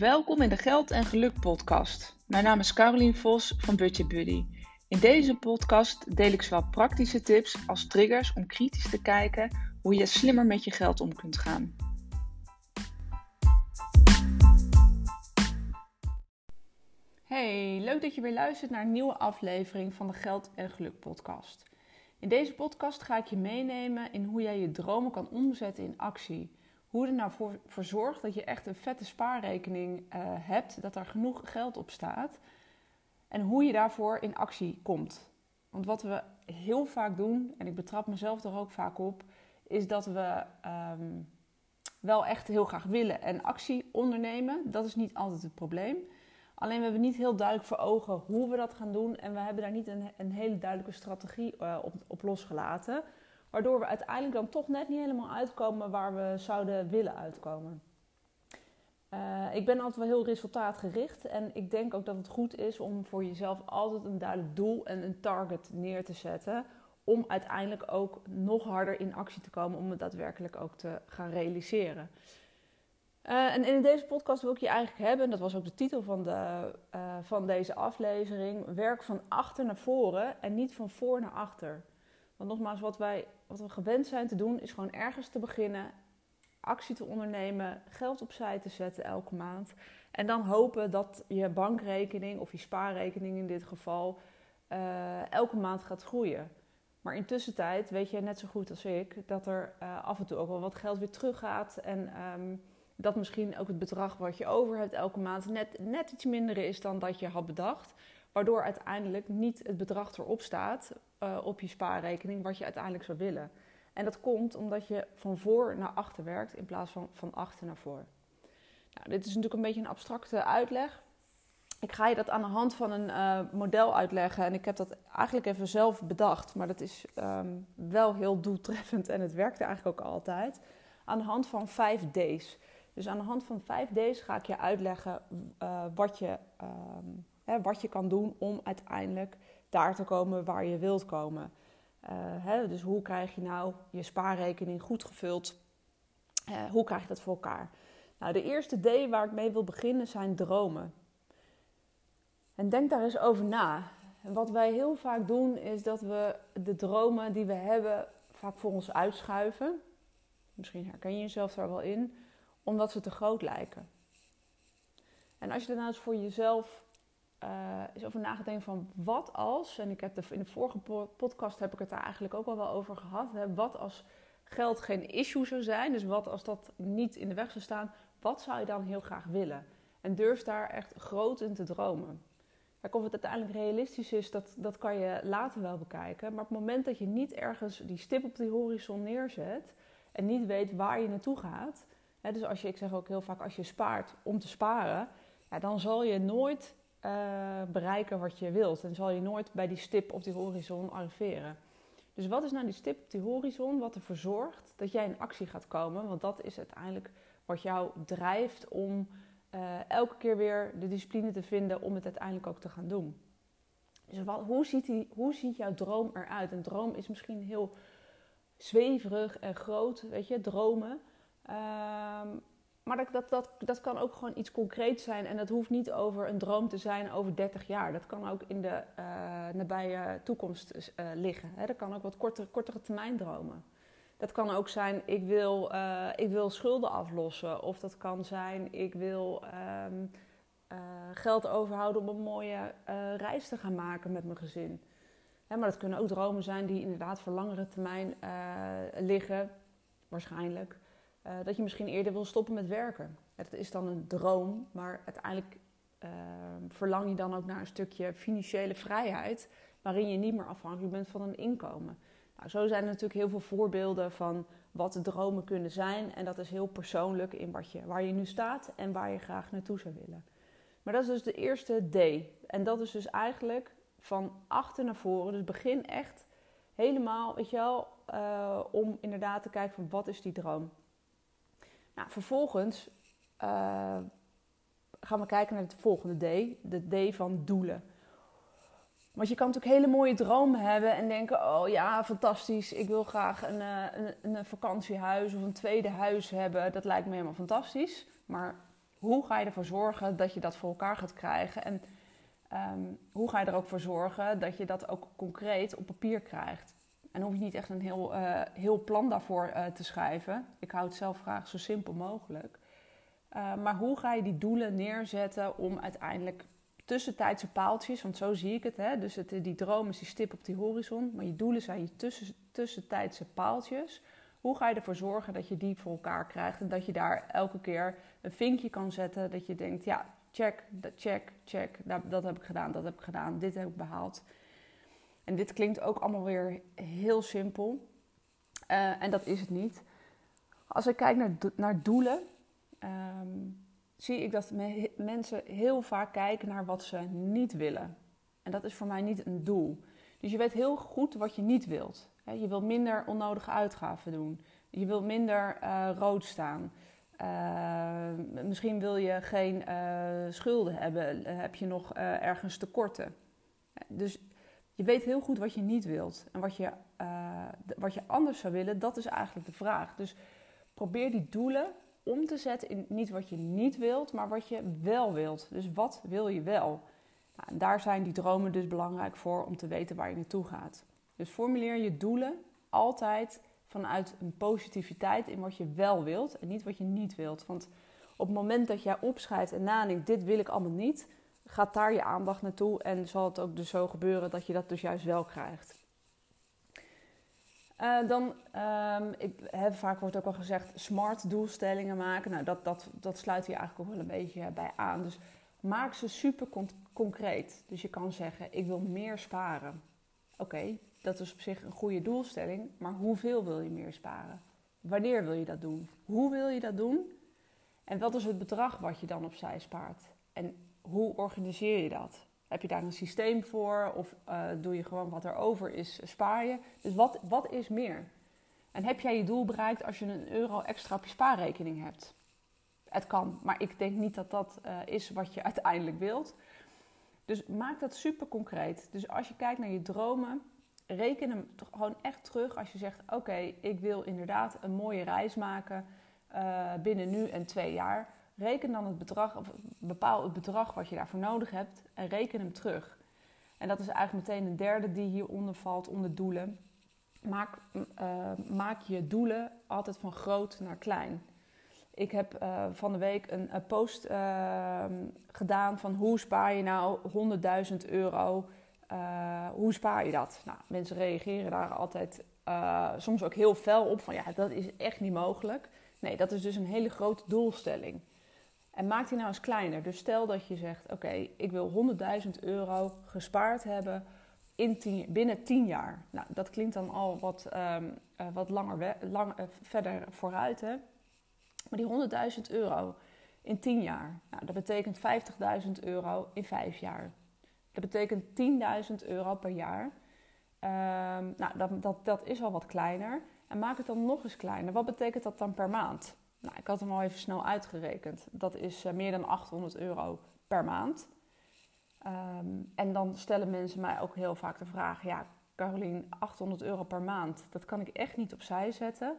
Welkom in de Geld en Geluk podcast. Mijn naam is Carolien Vos van Budget Buddy. In deze podcast deel ik zowel praktische tips als triggers om kritisch te kijken hoe je slimmer met je geld om kunt gaan. Hey, leuk dat je weer luistert naar een nieuwe aflevering van de Geld en Geluk podcast. In deze podcast ga ik je meenemen in hoe jij je dromen kan omzetten in actie. Hoe je er nou voor, voor zorgt dat je echt een vette spaarrekening uh, hebt, dat er genoeg geld op staat. En hoe je daarvoor in actie komt. Want wat we heel vaak doen, en ik betrap mezelf er ook vaak op, is dat we um, wel echt heel graag willen en actie ondernemen. Dat is niet altijd het probleem. Alleen we hebben niet heel duidelijk voor ogen hoe we dat gaan doen. En we hebben daar niet een, een hele duidelijke strategie uh, op, op losgelaten. Waardoor we uiteindelijk dan toch net niet helemaal uitkomen waar we zouden willen uitkomen. Uh, ik ben altijd wel heel resultaatgericht en ik denk ook dat het goed is om voor jezelf altijd een duidelijk doel en een target neer te zetten. Om uiteindelijk ook nog harder in actie te komen om het daadwerkelijk ook te gaan realiseren. Uh, en in deze podcast wil ik je eigenlijk hebben, en dat was ook de titel van, de, uh, van deze aflevering, werk van achter naar voren en niet van voor naar achter. Want nogmaals, wat, wij, wat we gewend zijn te doen, is gewoon ergens te beginnen, actie te ondernemen, geld opzij te zetten elke maand. En dan hopen dat je bankrekening of je spaarrekening in dit geval uh, elke maand gaat groeien. Maar intussen tijd weet je net zo goed als ik dat er uh, af en toe ook wel wat geld weer teruggaat. En um, dat misschien ook het bedrag wat je over hebt elke maand net, net iets minder is dan dat je had bedacht. Waardoor uiteindelijk niet het bedrag erop staat uh, op je spaarrekening wat je uiteindelijk zou willen. En dat komt omdat je van voor naar achter werkt in plaats van van achter naar voor. Nou, dit is natuurlijk een beetje een abstracte uitleg. Ik ga je dat aan de hand van een uh, model uitleggen. En ik heb dat eigenlijk even zelf bedacht. Maar dat is um, wel heel doeltreffend en het werkte eigenlijk ook altijd. Aan de hand van 5 D's. Dus aan de hand van 5 D's ga ik je uitleggen uh, wat, je, um, wat je kan doen om uiteindelijk daar te komen waar je wilt komen. Uh, hè, dus hoe krijg je nou je spaarrekening goed gevuld? Uh, hoe krijg je dat voor elkaar? Nou, de eerste D waar ik mee wil beginnen zijn dromen. En denk daar eens over na. Wat wij heel vaak doen is dat we de dromen die we hebben vaak voor ons uitschuiven. Misschien herken je jezelf daar wel in, omdat ze te groot lijken. En als je er nou voor jezelf uh, eens over nagedacht van wat als, en ik heb in de vorige podcast heb ik het daar eigenlijk ook al wel over gehad, hè, wat als geld geen issue zou zijn, dus wat als dat niet in de weg zou staan, wat zou je dan heel graag willen? En durf daar echt groot in te dromen. Kijk, of het uiteindelijk realistisch is, dat, dat kan je later wel bekijken. Maar op het moment dat je niet ergens die stip op die horizon neerzet en niet weet waar je naartoe gaat, hè, dus als je, ik zeg ook heel vaak, als je spaart om te sparen, ja, dan zal je nooit uh, bereiken wat je wilt. En zal je nooit bij die stip op die horizon arriveren. Dus wat is nou die stip op die horizon wat ervoor zorgt dat jij in actie gaat komen? Want dat is uiteindelijk wat jou drijft om uh, elke keer weer de discipline te vinden om het uiteindelijk ook te gaan doen. Dus hoe, ziet die, hoe ziet jouw droom eruit? Een droom is misschien heel zweverig en groot, weet je, dromen. Uh, maar dat, dat, dat, kan ook gewoon iets concreets zijn. En dat hoeft niet over een droom te zijn over 30 jaar. Dat kan ook in de uh, nabije toekomst uh, liggen. Hè? Dat kan ook wat kortere, kortere termijn dromen. Dat kan ook zijn, ik wil, uh, ik wil schulden aflossen. Of dat kan zijn, ik wil um, geld overhouden om een mooie reis te gaan maken met mijn gezin. Maar dat kunnen ook dromen zijn die inderdaad voor langere termijn liggen, waarschijnlijk. Uh, dat je misschien eerder wil stoppen met werken. Het is dan een droom, maar uiteindelijk uh, verlang je dan ook naar een stukje financiële vrijheid, waarin je niet meer afhankelijk bent van een inkomen. Nou, zo zijn er natuurlijk heel veel voorbeelden van wat de dromen kunnen zijn. En dat is heel persoonlijk in wat je, waar je nu staat en waar je graag naartoe zou willen. Maar dat is dus de eerste D. En dat is dus eigenlijk van achter naar voren. Dus begin echt helemaal, weet je wel, uh, om inderdaad te kijken van wat is die droom. Nou, vervolgens uh, gaan we kijken naar het volgende D, de D van doelen. Want je kan natuurlijk hele mooie dromen hebben en denken: oh ja, fantastisch, ik wil graag een, een, een vakantiehuis of een tweede huis hebben. Dat lijkt me helemaal fantastisch. Maar hoe ga je ervoor zorgen dat je dat voor elkaar gaat krijgen? En ehm, hoe ga je er ook voor zorgen dat je dat ook concreet op papier krijgt? En hoef je niet echt een heel, uh, heel plan daarvoor uh, te schrijven. Ik hou het zelf graag zo simpel mogelijk. Uh, maar hoe ga je die doelen neerzetten om uiteindelijk tussentijdse paaltjes, want zo zie ik het. Hè? Dus het, die droom is die stip op die horizon, maar je doelen zijn je tussen, tussentijdse paaltjes. Hoe ga je ervoor zorgen dat je die voor elkaar krijgt en dat je daar elke keer een vinkje kan zetten, dat je denkt, ja, check, check, check, dat, dat heb ik gedaan, dat heb ik gedaan, dit heb ik behaald. En dit klinkt ook allemaal weer heel simpel. Uh, en dat is het niet. Als ik kijk naar, naar doelen, um, zie ik dat me mensen heel vaak kijken naar wat ze niet willen. En dat is voor mij niet een doel. Dus je weet heel goed wat je niet wilt. Je wilt minder onnodige uitgaven doen. Je wilt minder uh, rood staan. Uh, misschien wil je geen schulden hebben. Heb je nog ergens tekorten. Dus je weet heel goed wat je niet wilt. En wat je, wat je anders zou willen, dat is eigenlijk de vraag. Dus probeer die doelen om te zetten in niet wat je niet wilt, maar wat je wel wilt. Dus wat wil je wel? Nou, daar zijn die dromen dus belangrijk voor om te weten waar je naartoe gaat. Dus formuleer je doelen altijd vanuit een positiviteit in wat je wel wilt en niet wat je niet wilt. Want op het moment dat jij opschrijft en nadenkt, dit wil ik allemaal niet, gaat daar je aandacht naartoe en zal het ook dus zo gebeuren dat je dat dus juist wel krijgt. Uh, dan, um, ik, vaak wordt ook al gezegd, smart doelstellingen maken. Nou, dat, dat, dat sluit hier eigenlijk ook wel een beetje bij aan. Dus maak ze super con concreet. Dus je kan zeggen, ik wil meer sparen. Oké, dat is op zich een goede doelstelling, maar hoeveel wil je meer sparen? Wanneer wil je dat doen? Hoe wil je dat doen? En wat is het bedrag wat je dan opzij spaart? En hoe organiseer je dat? Heb je daar een systeem voor? Of uh, doe je gewoon wat er over is, spaar je? Dus wat, wat is meer? En heb jij je doel bereikt als je een euro extra op je spaarrekening hebt? Het kan, maar ik denk niet dat dat uh, is wat je uiteindelijk wilt. Dus maak dat super concreet. Dus als je kijkt naar je dromen, reken hem gewoon echt terug als je zegt: Oké, ik wil inderdaad een mooie reis maken uh, binnen nu en twee jaar. Reken dan het bedrag, of bepaal het bedrag wat je daarvoor nodig hebt en reken hem terug. En dat is eigenlijk meteen een derde die hieronder valt, onder doelen. Maak, uh, maak je doelen altijd van groot naar klein. Ik heb uh, van de week een, post uh, gedaan van hoe spaar je nou 100.000 euro. Uh, hoe spaar je dat? Nou, mensen reageren daar altijd soms ook heel fel op van ja, dat is echt niet mogelijk. Nee, dat is dus een hele grote doelstelling. En maak die nou eens kleiner. Dus stel dat je zegt: Oké, ik wil 100.000 euro gespaard hebben in tien, binnen 10 jaar. Nou, dat klinkt dan al wat, um, uh, wat langer lang, uh, verder vooruit. Hè? Maar die 100.000 euro in 10 jaar, nou, dat betekent 50.000 euro in 5 jaar. Dat betekent 10.000 euro per jaar. Um, nou, dat, dat, dat is al wat kleiner. En maak het dan nog eens kleiner. Wat betekent dat dan per maand? Nou, ik had hem al even snel uitgerekend. Dat is uh, meer dan 800 euro per maand. Um, en dan stellen mensen mij ook heel vaak de vraag: Ja, Carolien, 800 euro per maand, dat kan ik echt niet opzij zetten.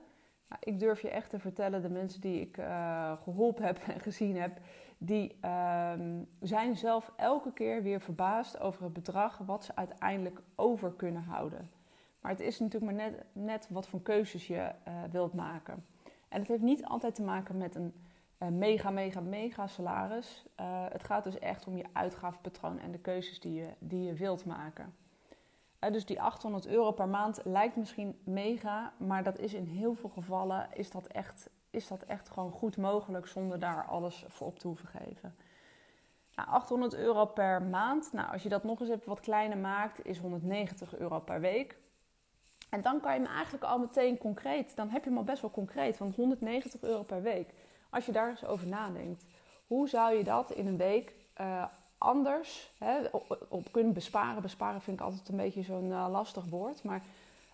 Nou, ik durf je echt te vertellen, de mensen die ik uh, geholpen heb en gezien heb, die um, zijn zelf elke keer weer verbaasd over het bedrag wat ze uiteindelijk over kunnen houden. Maar het is natuurlijk maar net, net wat voor keuzes je uh, wilt maken. En het heeft niet altijd te maken met een uh, mega, mega, mega salaris. Uh, het gaat dus echt om je uitgavenpatroon en de keuzes die je, die je wilt maken. Uh, dus die 800 euro per maand lijkt misschien mega, maar dat is in heel veel gevallen is dat echt, is dat echt gewoon goed mogelijk zonder daar alles voor op te hoeven geven. Nou, 800 euro per maand, nou, als je dat nog eens even wat kleiner maakt, is 190 euro per week. En dan kan je hem eigenlijk al meteen concreet, dan heb je hem al best wel concreet, van 190 euro per week. Als je daar eens over nadenkt, hoe zou je dat in een week uh, anders hè, op, kunnen besparen? Besparen vind ik altijd een beetje zo'n uh, lastig woord, maar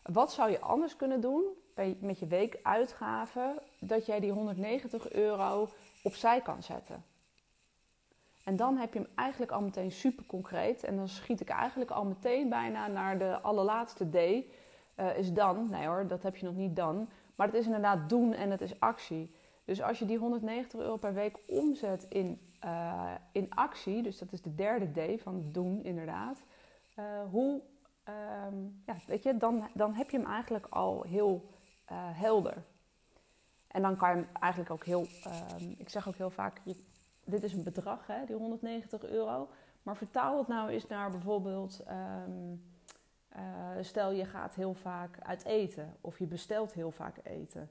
wat zou je anders kunnen doen bij, met je weekuitgaven dat jij die 190 euro opzij kan zetten? En dan heb je hem eigenlijk al meteen super concreet. En dan schiet ik eigenlijk al meteen bijna naar de allerlaatste D uh, is dan. Nee hoor, dat heb je nog niet dan. Maar het is inderdaad doen en het is actie. Dus als je die 190 euro per week omzet in, uh, in actie, dus dat is de derde D van doen inderdaad, uh, hoe, um, ja, weet je, dan, dan heb je hem eigenlijk al heel helder. En dan kan je hem eigenlijk ook heel, um, ik zeg ook heel vaak, je, dit is een bedrag, hè, die 190 euro. Maar vertaal het nou eens naar bijvoorbeeld, um, stel je gaat heel vaak uit eten of je bestelt heel vaak eten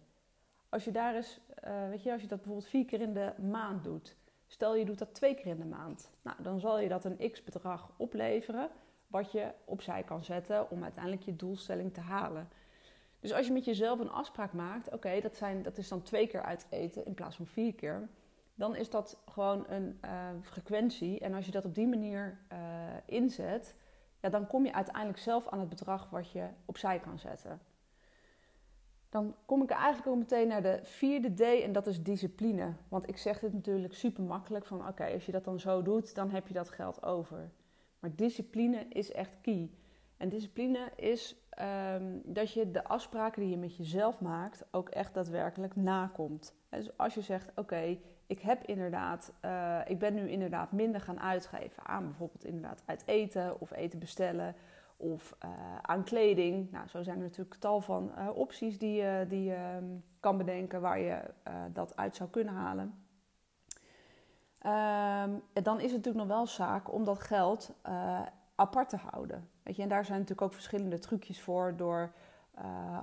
als je daar eens, uh, weet je, als je dat bijvoorbeeld vier keer in de maand doet, stel je doet dat twee keer in de maand, nou, dan zal je dat een x bedrag opleveren, wat je opzij kan zetten om uiteindelijk je doelstelling te halen. Dus als je met jezelf een afspraak maakt, oké, dat dat, dat is dan twee keer uit eten in plaats van vier keer, dan is dat gewoon een uh, frequentie. En als je dat op die manier inzet, dan kom je uiteindelijk zelf aan het bedrag wat je opzij kan zetten. Dan kom ik eigenlijk ook meteen naar de vierde D en dat is discipline. Want ik zeg dit natuurlijk super makkelijk van oké, als je dat dan zo doet, dan heb je dat geld over. Maar discipline is echt key. En discipline is um, dat je de afspraken die je met jezelf maakt ook echt daadwerkelijk nakomt. Dus als je zegt oké, ik heb inderdaad, uh, ik ben nu inderdaad minder gaan uitgeven aan bijvoorbeeld inderdaad uit eten of eten bestellen of uh, aan kleding. Nou, zo zijn er natuurlijk tal van uh, opties die, uh, die je um, kan bedenken waar je dat uit zou kunnen halen. Um, dan is het natuurlijk nog wel zaak om dat geld apart te houden. Weet je, en daar zijn natuurlijk ook verschillende trucjes voor door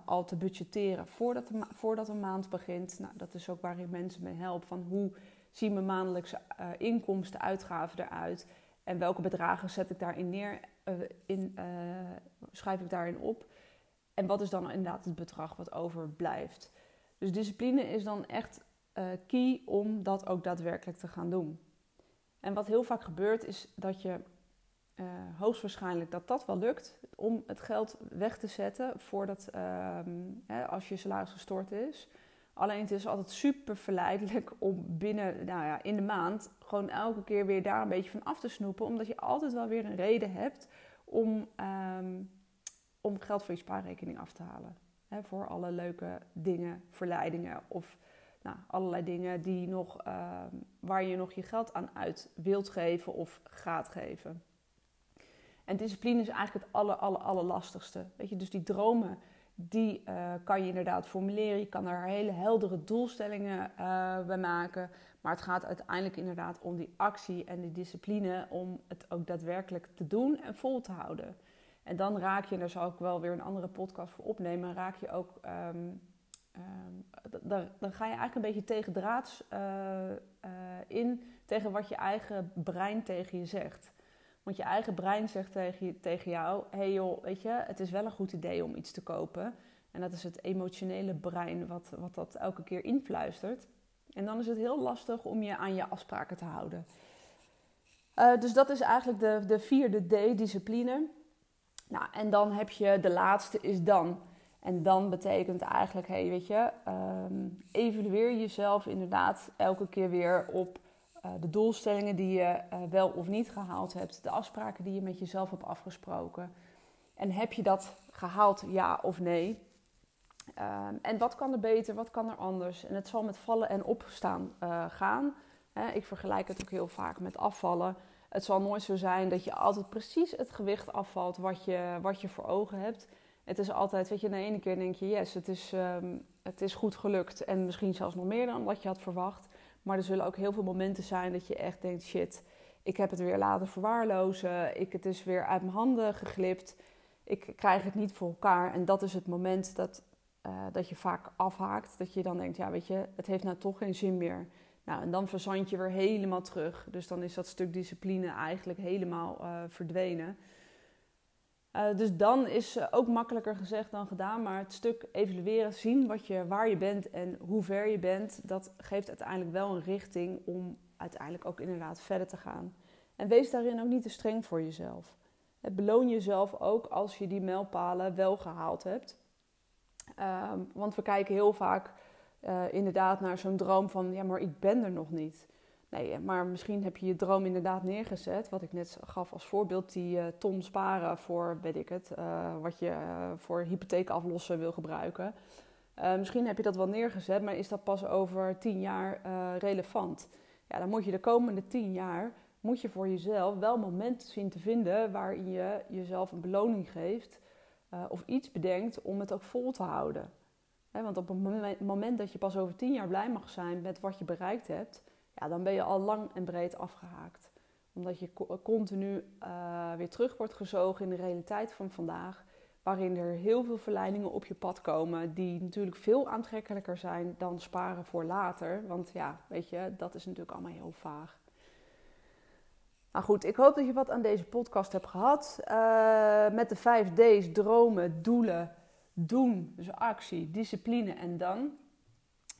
al te budgetteren voordat, voordat een maand begint. Nou, dat is ook waar ik mensen mee help van hoe zien mijn maandelijkse inkomsten, uitgaven eruit en welke bedragen zet ik daarin neer uh, in, uh, schrijf ik daarin op. En wat is dan inderdaad het bedrag wat overblijft. Dus discipline is dan echt uh, key om dat ook daadwerkelijk te gaan doen. En wat heel vaak gebeurt is dat je hoogstwaarschijnlijk dat dat wel lukt om het geld weg te zetten voordat ehm, hè, als je salaris gestort is. Alleen het is altijd super verleidelijk om binnen, nou ja, in de maand gewoon elke keer weer daar een beetje van af te snoepen. Omdat je altijd wel weer een reden hebt om, um, om geld voor je spaarrekening af te halen. Voor alle leuke dingen, verleidingen of nou, allerlei dingen die nog, um, waar je nog je geld aan uit wilt geven of gaat geven. En discipline is eigenlijk het aller, aller, allerlastigste. Weet je, dus die dromen die uh, kan je inderdaad formuleren. Je kan er hele heldere doelstellingen uh, bij maken. Maar het gaat uiteindelijk inderdaad om die actie en die discipline om het ook daadwerkelijk te doen en vol te houden. En dan raak je, en daar zal ik wel weer een andere podcast voor opnemen, raak je ook, um, um, dan, dan ga je eigenlijk een beetje tegen draads uh, in tegen wat je eigen brein tegen je zegt. Want je eigen brein zegt tegen, tegen jou: hé hey joh, weet je, het is wel een goed idee om iets te kopen. En dat is het emotionele brein wat, wat dat elke keer influistert. En dan is het heel lastig om je aan je afspraken te houden. Uh, dus dat is eigenlijk de, de vierde D, discipline. Nou, en dan heb je de laatste is dan. En dan betekent eigenlijk, hey, weet je, um, evalueer jezelf inderdaad elke keer weer op de doelstellingen die je uh, wel of niet gehaald hebt, de afspraken die je met jezelf hebt afgesproken. En heb je dat gehaald, ja of nee? Um, en wat kan er beter, wat kan er anders? En het zal met vallen en opstaan uh, gaan. Ik vergelijk het ook heel vaak met afvallen. Het zal nooit zo zijn dat je altijd precies het gewicht afvalt wat je, wat je voor ogen hebt. Het is altijd, weet je, de ene keer denk je, yes, het is, um, het is goed gelukt. En misschien zelfs nog meer dan wat je had verwacht. Maar er zullen ook heel veel momenten zijn dat je echt denkt: shit, ik heb het weer laten verwaarlozen. Ik, het is weer uit mijn handen geglipt. Ik krijg het niet voor elkaar. En dat is het moment dat, uh, dat je vaak afhaakt. Dat je dan denkt: ja, weet je, het heeft nou toch geen zin meer. Nou, en dan verzand je weer helemaal terug. Dus dan is dat stuk discipline eigenlijk helemaal uh, verdwenen. Uh, dus dan is uh, ook makkelijker gezegd dan gedaan. Maar het stuk evalueren, zien wat je, waar je bent en hoe ver je bent, dat geeft uiteindelijk wel een richting om uiteindelijk ook inderdaad verder te gaan. En wees daarin ook niet te streng voor jezelf. Het beloon jezelf ook als je die mijlpalen wel gehaald hebt. Uh, want we kijken heel vaak inderdaad naar zo'n droom van, ja, maar ik ben er nog niet. Nee, maar misschien heb je je droom inderdaad neergezet. Wat ik net gaf als voorbeeld, die uh, ton sparen voor, weet ik het, uh, wat je uh, voor hypotheek aflossen wil gebruiken. Misschien heb je dat wel neergezet, maar is dat pas over tien jaar relevant? Ja, dan moet je de komende tien jaar moet je voor jezelf wel momenten zien te vinden waarin je jezelf een beloning geeft of iets bedenkt om het ook vol te houden. want op het moment dat je pas over tien jaar blij mag zijn met wat je bereikt hebt, ja, dan ben je al lang en breed afgehaakt. Omdat je continu uh, weer terug wordt gezogen in de realiteit van vandaag, waarin er heel veel verleidingen op je pad komen, die natuurlijk veel aantrekkelijker zijn dan sparen voor later. Want ja, weet je, dat is natuurlijk allemaal heel vaag. Nou goed, ik hoop dat je wat aan deze podcast hebt gehad. Uh, met de 5 D's, dromen, doelen, doen, dus actie, discipline en dan.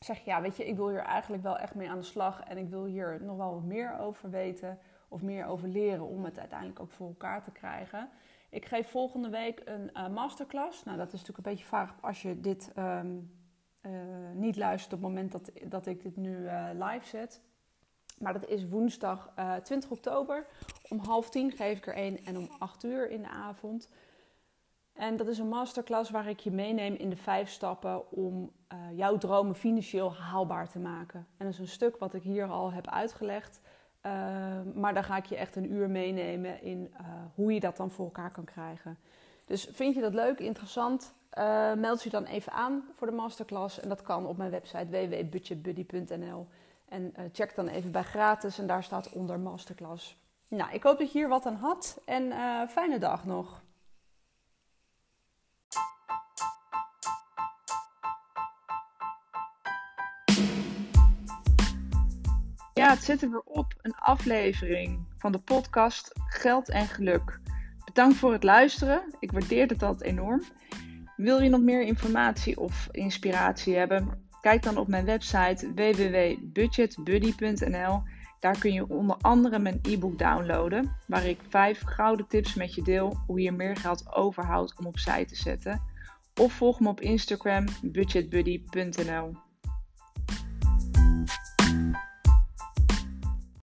Zeg ja, weet je, ik wil hier eigenlijk wel echt mee aan de slag en ik wil hier nog wel wat meer over weten of meer over leren om het uiteindelijk ook voor elkaar te krijgen. Ik geef volgende week een uh, masterclass. Nou, dat is natuurlijk een beetje vaag als je dit um, uh, niet luistert op het moment dat, dat ik dit nu live zet. Maar dat is woensdag uh, eh, 20 oktober. Om half tien geef ik er één en om 8 uur in de avond. En dat is een masterclass waar ik je meeneem in de vijf stappen om uh, jouw dromen financieel haalbaar te maken. En dat is een stuk wat ik hier al heb uitgelegd. Uh, maar daar ga ik je echt een uur meenemen in hoe je dat dan voor elkaar kan krijgen. Dus vind je dat leuk, interessant? meld je dan even aan voor de masterclass. En dat kan op mijn website www.budgetbuddy.nl. En check dan even bij gratis en daar staat onder masterclass. Nou, ik hoop dat je hier wat aan had en fijne dag nog. Ja, het zit er weer op. Een aflevering van de podcast Geld en Geluk. Bedankt voor het luisteren. Ik waardeer altijd enorm. Wil je nog meer informatie of inspiratie hebben? Kijk dan op mijn website www.budgetbuddy.nl. Daar kun je onder andere mijn e-book downloaden, waar ik vijf gouden tips met je deel hoe je meer geld overhoudt om opzij te zetten. Of volg me op Instagram budgetbuddy.nl.